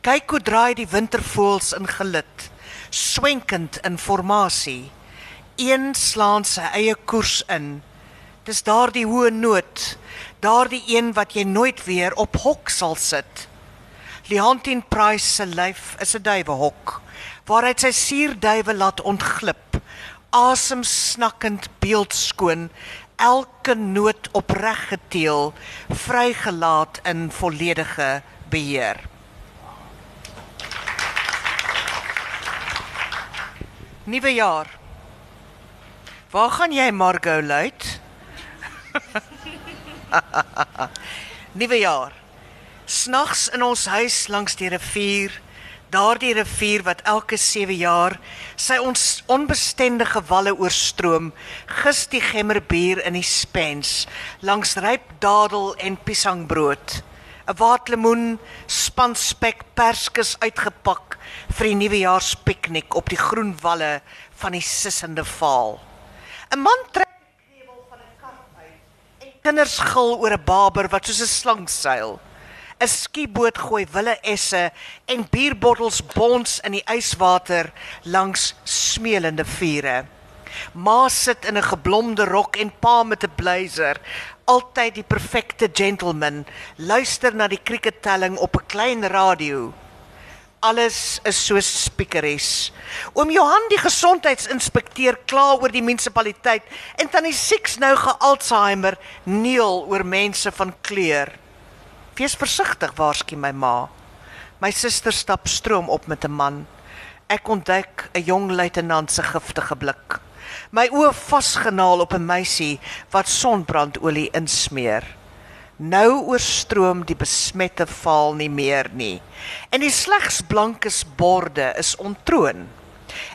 Kyk hoe draai die wintervoëls in gelid, swenkend in formasie. Een slaan sy eie koers in. Dis daardie hoë noot, daardie een wat jy nooit weer op hok sal sit. Leontine Price se lyf is 'n duiwehok waaruit sy suurduwe laat ontglip, asem snakkend beeldskoon, elke noot opreg geteel, vrygelaat in volledige beheer. Nuwe jaar. Waar gaan jy Margot luit? [laughs] Nuwe jaar. Snags in ons huis langs die rivier, daardie rivier wat elke 7 jaar sy ons onbestendige walle oorstroom, gis die gemmerbier in die spens langs ryp dadel en piesangbrood. 'n Waatlemoen, spanspek, perskes uitgepak vir die nuwejaarspiknik op die groen walle van die sissende vaal. 'n Man trek die knevel van 'n kar uit en kinders gil oor 'n baber wat soos 'n slang seil. 'n skieboot gooi wille esse en bierbottels bons in die yswater langs smeelende vure. Ma sit in 'n geblomde rok en pa met 'n blazer, altyd die perfekte gentleman, luister na die krikettelling op 'n klein radio. Alles is so spiekeries. Oom Johan die gesondheidsinspekteur kla oor die munisipaliteit en tannie Six nou ge-Alzheimer neel oor mense van kleur. Wees versigtig, waarsku my ma. My suster stap stroom op met 'n man. Ek ontdek 'n jong luitenant se giftige blik. My oë vasgenaal op 'n meisie wat sonbrandolie insmeer. Nou oorstroom die besmette vaal nie meer nie. En die slegs blankes borde is ontroon.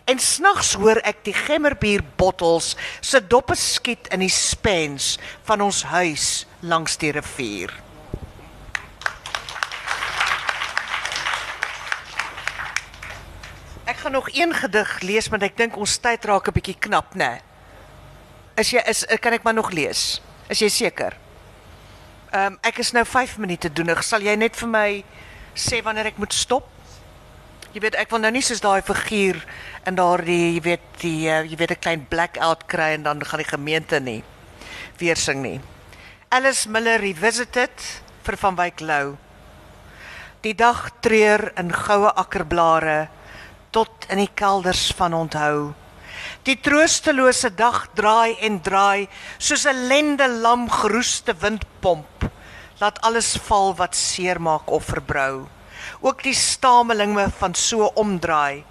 En snags hoor ek die gemmerbier bottels se doppe skiet in die spens van ons huis langs die rivier. Ek gaan nog een gedig lees want ek dink ons tyd raak 'n bietjie knap, né? Is jy is kan ek maar nog lees? Is jy seker? Ehm um, ek is nou 5 minute doenig. Sal jy net vir my sê wanneer ek moet stop? Jy weet ek wil nou nie soos daai figuur in daardie jy weet die uh, jy weet 'n klein blackout kry en dan gaan die gemeente nie weer sing nie. Alice Miller revisited vir van Wyk Lou. Die dag treur in goue akkerblare tot in die kelders van onthou. Die troostelose dag draai en draai soos 'n lende lam geroeste windpomp. Laat alles val wat seer maak of verbrou. Ook die stamelinge van so omdraai.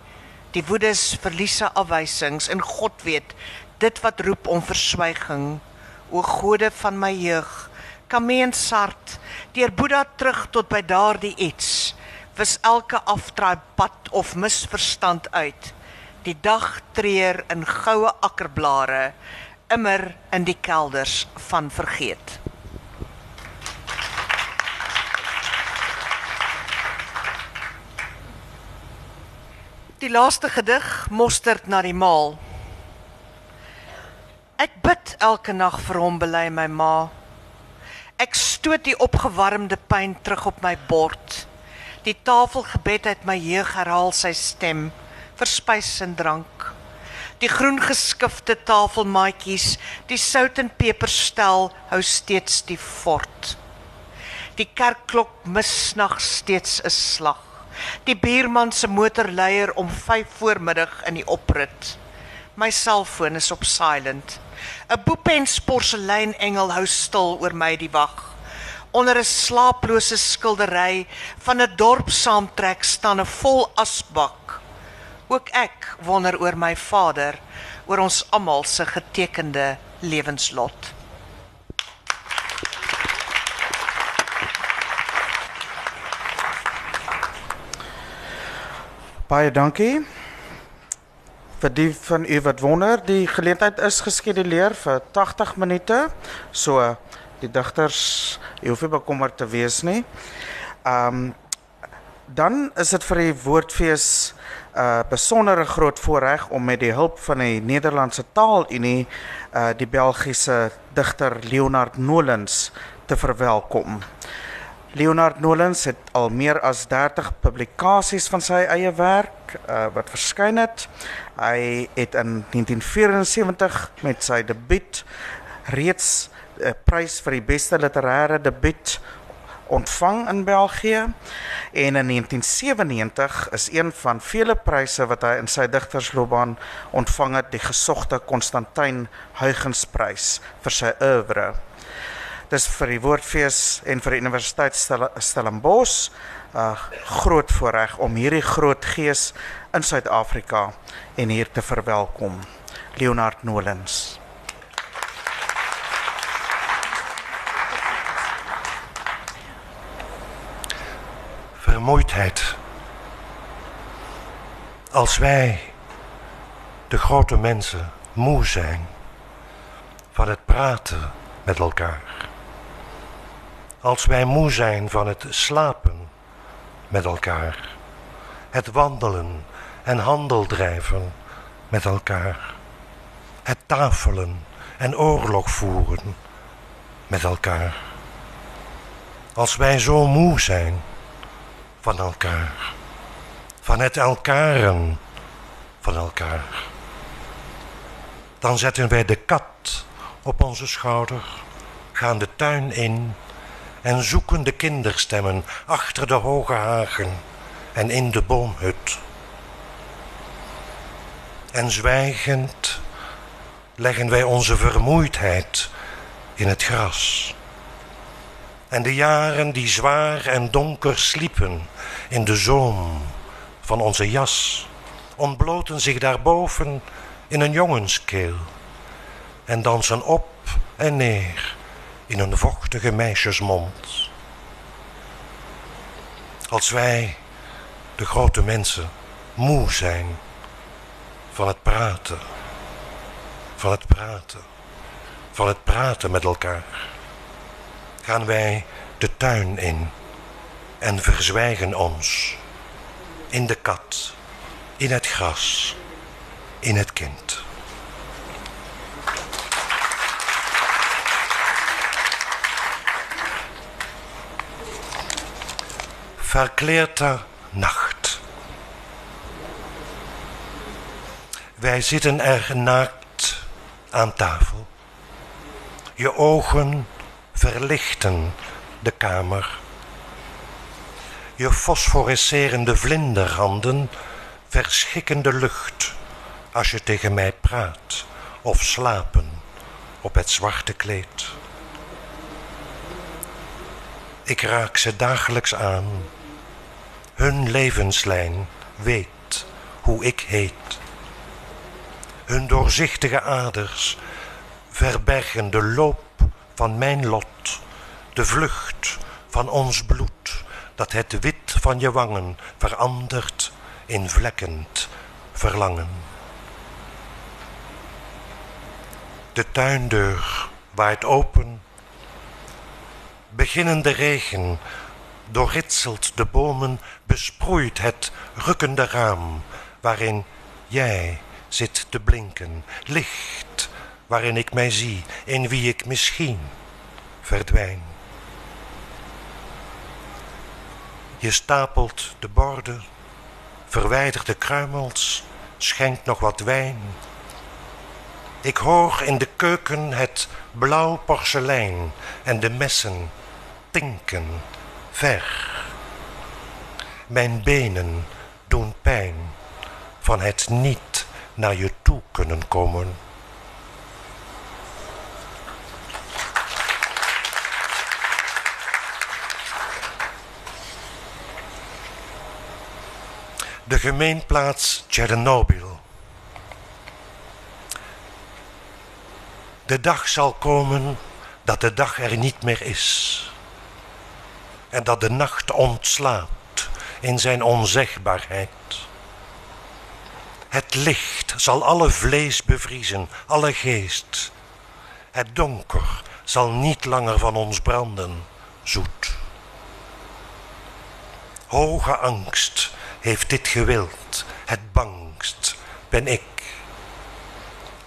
Die woedes, verliese, afwysings en God weet dit wat roep om verswyging. O gode van my jeug, kameensart, deur Boeddha terug tot by daardie iets wis elke afdraai pad of misverstand uit. Die dag treur in goue akkerblare immer in die kelders van vergeet. Die laaste gedig mosterd na die maal. Ek bid elke nag vir hom bely my ma. Ek stoot die opgewarmde pyn terug op my bord. Die tafelgebed uit my jeug herhaal sy stem vir spys en drank. Die groen geskifte tafelmaatjies, die sout en peperstel hou steeds die fort. Die kerkklok mis nag steeds 'n slag. Die buurman se motorleier om 5 voormiddag in die oprit. My selfoon is op silent. 'n Boepens porselein engel hou stil oor my die wag. Onder 'n slaaplose skildery van 'n dorp saamtrek staan 'n vol asbak. Ook ek wonder oor my vader, oor ons almal se getekende lewenslot. Baie dankie. Vir die van u wat wonder, die geleentheid is geskeduleer vir 80 minute. So die digters, jy hoef nie bekommerd te wees nie. Ehm um, Dan is dit vir die woordfees 'n uh, besondere groot voorreg om met die hulp van die Nederlandse Taalunie uh, die Belgiese digter Leonard Nolens te verwelkom. Leonard Nolens het al meer as 30 publikasies van sy eie werk uh, wat verskyn het. Hy het in 1974 met sy debuut reeds 'n prys vir die beste literêre debuut ontvang in België en in 1997 is een van vele pryse wat hy in sy digtersloopbaan ontvang het, die gesogte Constantyn Huygens-prys vir sy oeuvre. Dis vir die Woordfees en vir die Universiteit Stellenbosch 'n uh, groot voorreg om hierdie groot gees in Suid-Afrika en hier te verwelkom. Leonard Nolens. Vermoeidheid. Als wij, de grote mensen, moe zijn van het praten met elkaar als wij moe zijn van het slapen met elkaar, het wandelen en handel drijven met elkaar, het tafelen en oorlog voeren met elkaar. Als wij zo moe zijn van elkaar, van het elkaren van elkaar, dan zetten wij de kat op onze schouder, gaan de tuin in en zoeken de kinderstemmen achter de hoge hagen en in de boomhut. En zwijgend leggen wij onze vermoeidheid in het gras. En de jaren die zwaar en donker sliepen in de zoom van onze jas, ontbloten zich daarboven in een jongenskeel en dansen op en neer in een vochtige meisjesmond. Als wij, de grote mensen, moe zijn van het praten, van het praten, van het praten met elkaar, gaan wij de tuin in en verzwijgen ons in de kat, in het gras, in het kind. verkleerde nacht. Wij zitten er naakt aan tafel. Je ogen verlichten de kamer. Je fosforescerende vlinderhanden verschikken de lucht als je tegen mij praat of slapen op het zwarte kleed. Ik raak ze dagelijks aan hun levenslijn weet hoe ik heet. Hun doorzichtige aders verbergen de loop van mijn lot, de vlucht van ons bloed, dat het wit van je wangen verandert in vlekkend verlangen. De tuindeur waait open, beginnende regen doorritselt de bomen, besproeit het rukkende raam, waarin jij zit te blinken, licht waarin ik mij zie, in wie ik misschien verdwijn. Je stapelt de borden, verwijdert de kruimels, schenkt nog wat wijn. Ik hoor in de keuken het blauw porselein en de messen tinken ver. Mijn benen doen pijn van het niet naar je toe kunnen komen. De gemeenplaats Chernobyl. De dag zal komen dat de dag er niet meer is en dat de nacht ontslaapt in zijn onzegbaarheid. Het licht zal alle vlees bevriezen, alle geest. Het donker zal niet langer van ons branden, zoet. Hoge angst heeft dit gewild, het bangst ben ik.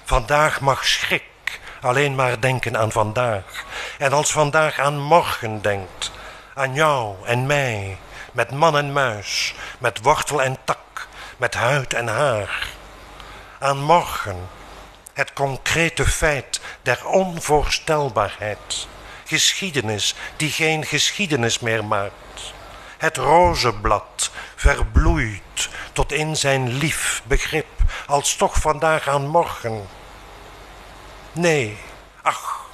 Vandaag mag schrik alleen maar denken aan vandaag. En als vandaag aan morgen denkt, aan jou en mij, met man en muis, met wortel en tak, met huid en haar. Aan morgen, het concrete feit der onvoorstelbaarheid. Geschiedenis die geen geschiedenis meer maakt. Het rozenblad verbloeit tot in zijn lief begrip, als toch vandaag aan morgen. Nee, ach,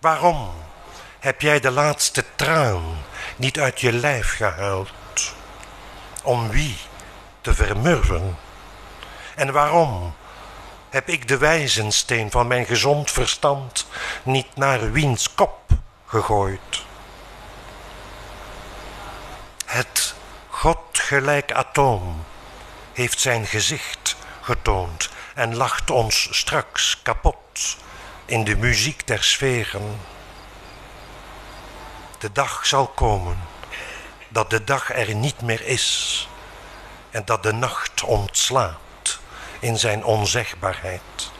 waarom heb jij de laatste traan niet uit je lijf gehuild? Om wie te vermurven? En waarom heb ik de wijzensteen van mijn gezond verstand niet naar wiens kop gegooid? Het godgelijk atoom heeft zijn gezicht getoond en lacht ons straks kapot in de muziek der sferen. De dag zal komen dat de dag er niet meer is en dat de nacht ontslaat in zijn onzegbaarheid.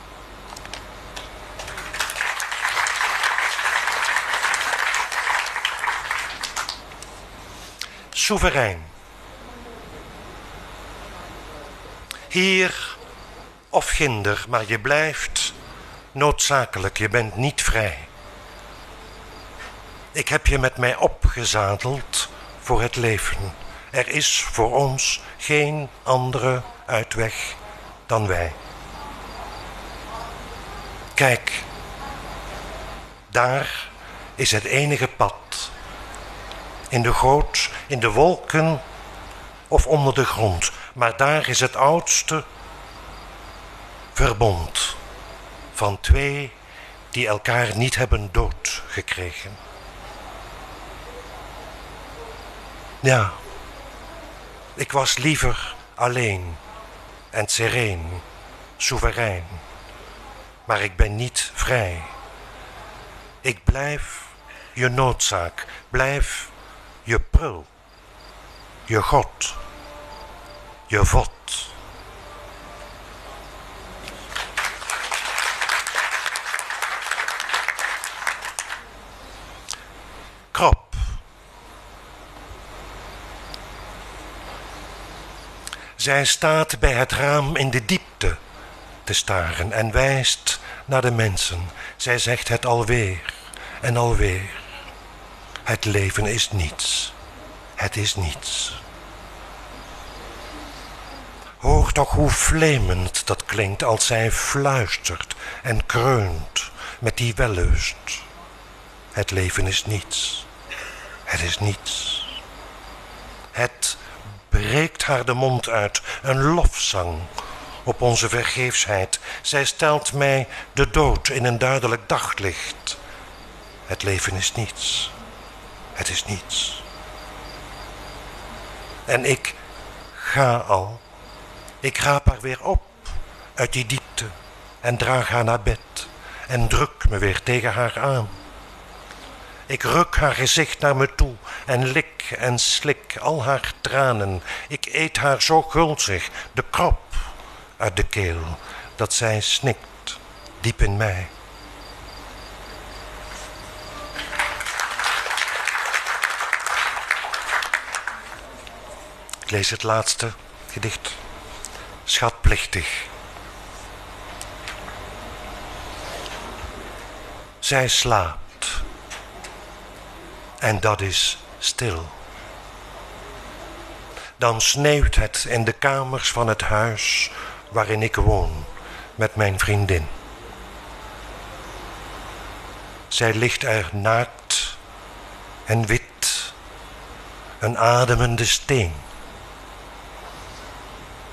Soeverein. Hier of ginder, maar je blijft noodzakelijk, je bent niet vrij. Ik heb je met mij opgezadeld voor het leven. Er is voor ons geen andere uitweg dan wij. Kijk, daar is het enige pad. In de goot, in de wolken of onder de grond. Maar daar is het oudste verbond van twee die elkaar niet hebben doodgekregen. Ja, ik was liever alleen en sereen, soeverein, maar ik ben niet vrij. Ik blijf je noodzaak, blijf je prul, je God, je vod. Krop. Zij staat bij het raam in de diepte te staren en wijst naar de mensen. Zij zegt het alweer en alweer. Het leven is niets. Het is niets. Hoor toch hoe vlemend dat klinkt als zij fluistert en kreunt met die wellust. Het leven is niets. Het is niets. Het breekt haar de mond uit, een lofzang op onze vergeefsheid. Zij stelt mij de dood in een duidelijk daglicht. Het leven is niets. Het is niets. En ik ga al. Ik raap haar weer op uit die diepte en draag haar naar bed en druk me weer tegen haar aan. Ik ruk haar gezicht naar me toe en lik en slik al haar tranen. Ik eet haar zo gulzig de krop uit de keel dat zij snikt diep in mij. Ik lees het laatste gedicht. Schatplichtig. Zij slaapt en dat is stil. Dan sneeuwt het in de kamers van het huis waarin ik woon met mijn vriendin. Zij ligt er naakt en wit, een ademende steen.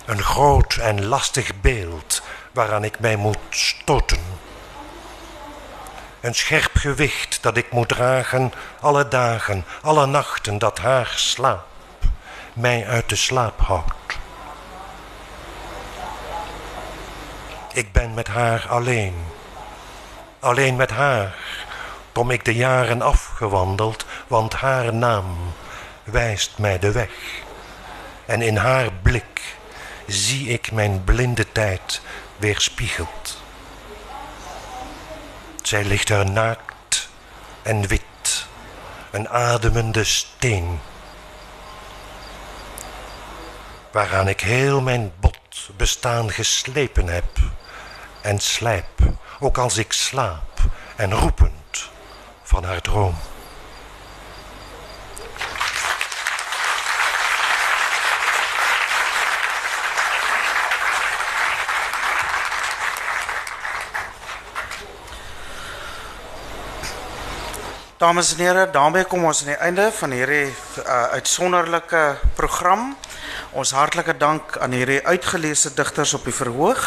Een groot en lastig beeld waaraan ik mij moet stoten een scherp gewicht dat ik moet dragen alle dagen, alle nachten dat haar slaap mij uit de slaap houdt. Ik ben met haar alleen. Alleen met haar kom ik de jaren afgewandeld, want haar naam wijst mij de weg. En in haar blik zie ik mijn blinde tijd weerspiegeld. Zij ligt er naakt en wit, een ademende steen. Waaraan ik heel mijn bot bestaan geslepen heb en slijp, ook als ik slaap en roepend van haar droom. Dames en here, daarmee kom ons aan die einde van hierdie uh, uitsonderlike program. Ons hartlike dank aan hierdie uitgeleese digters op die verhoog.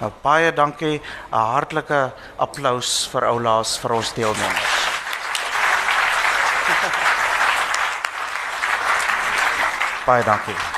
Nou baie dankie. 'n Hartlike applous vir oulaas vir ons deelnemers. Baie dankie.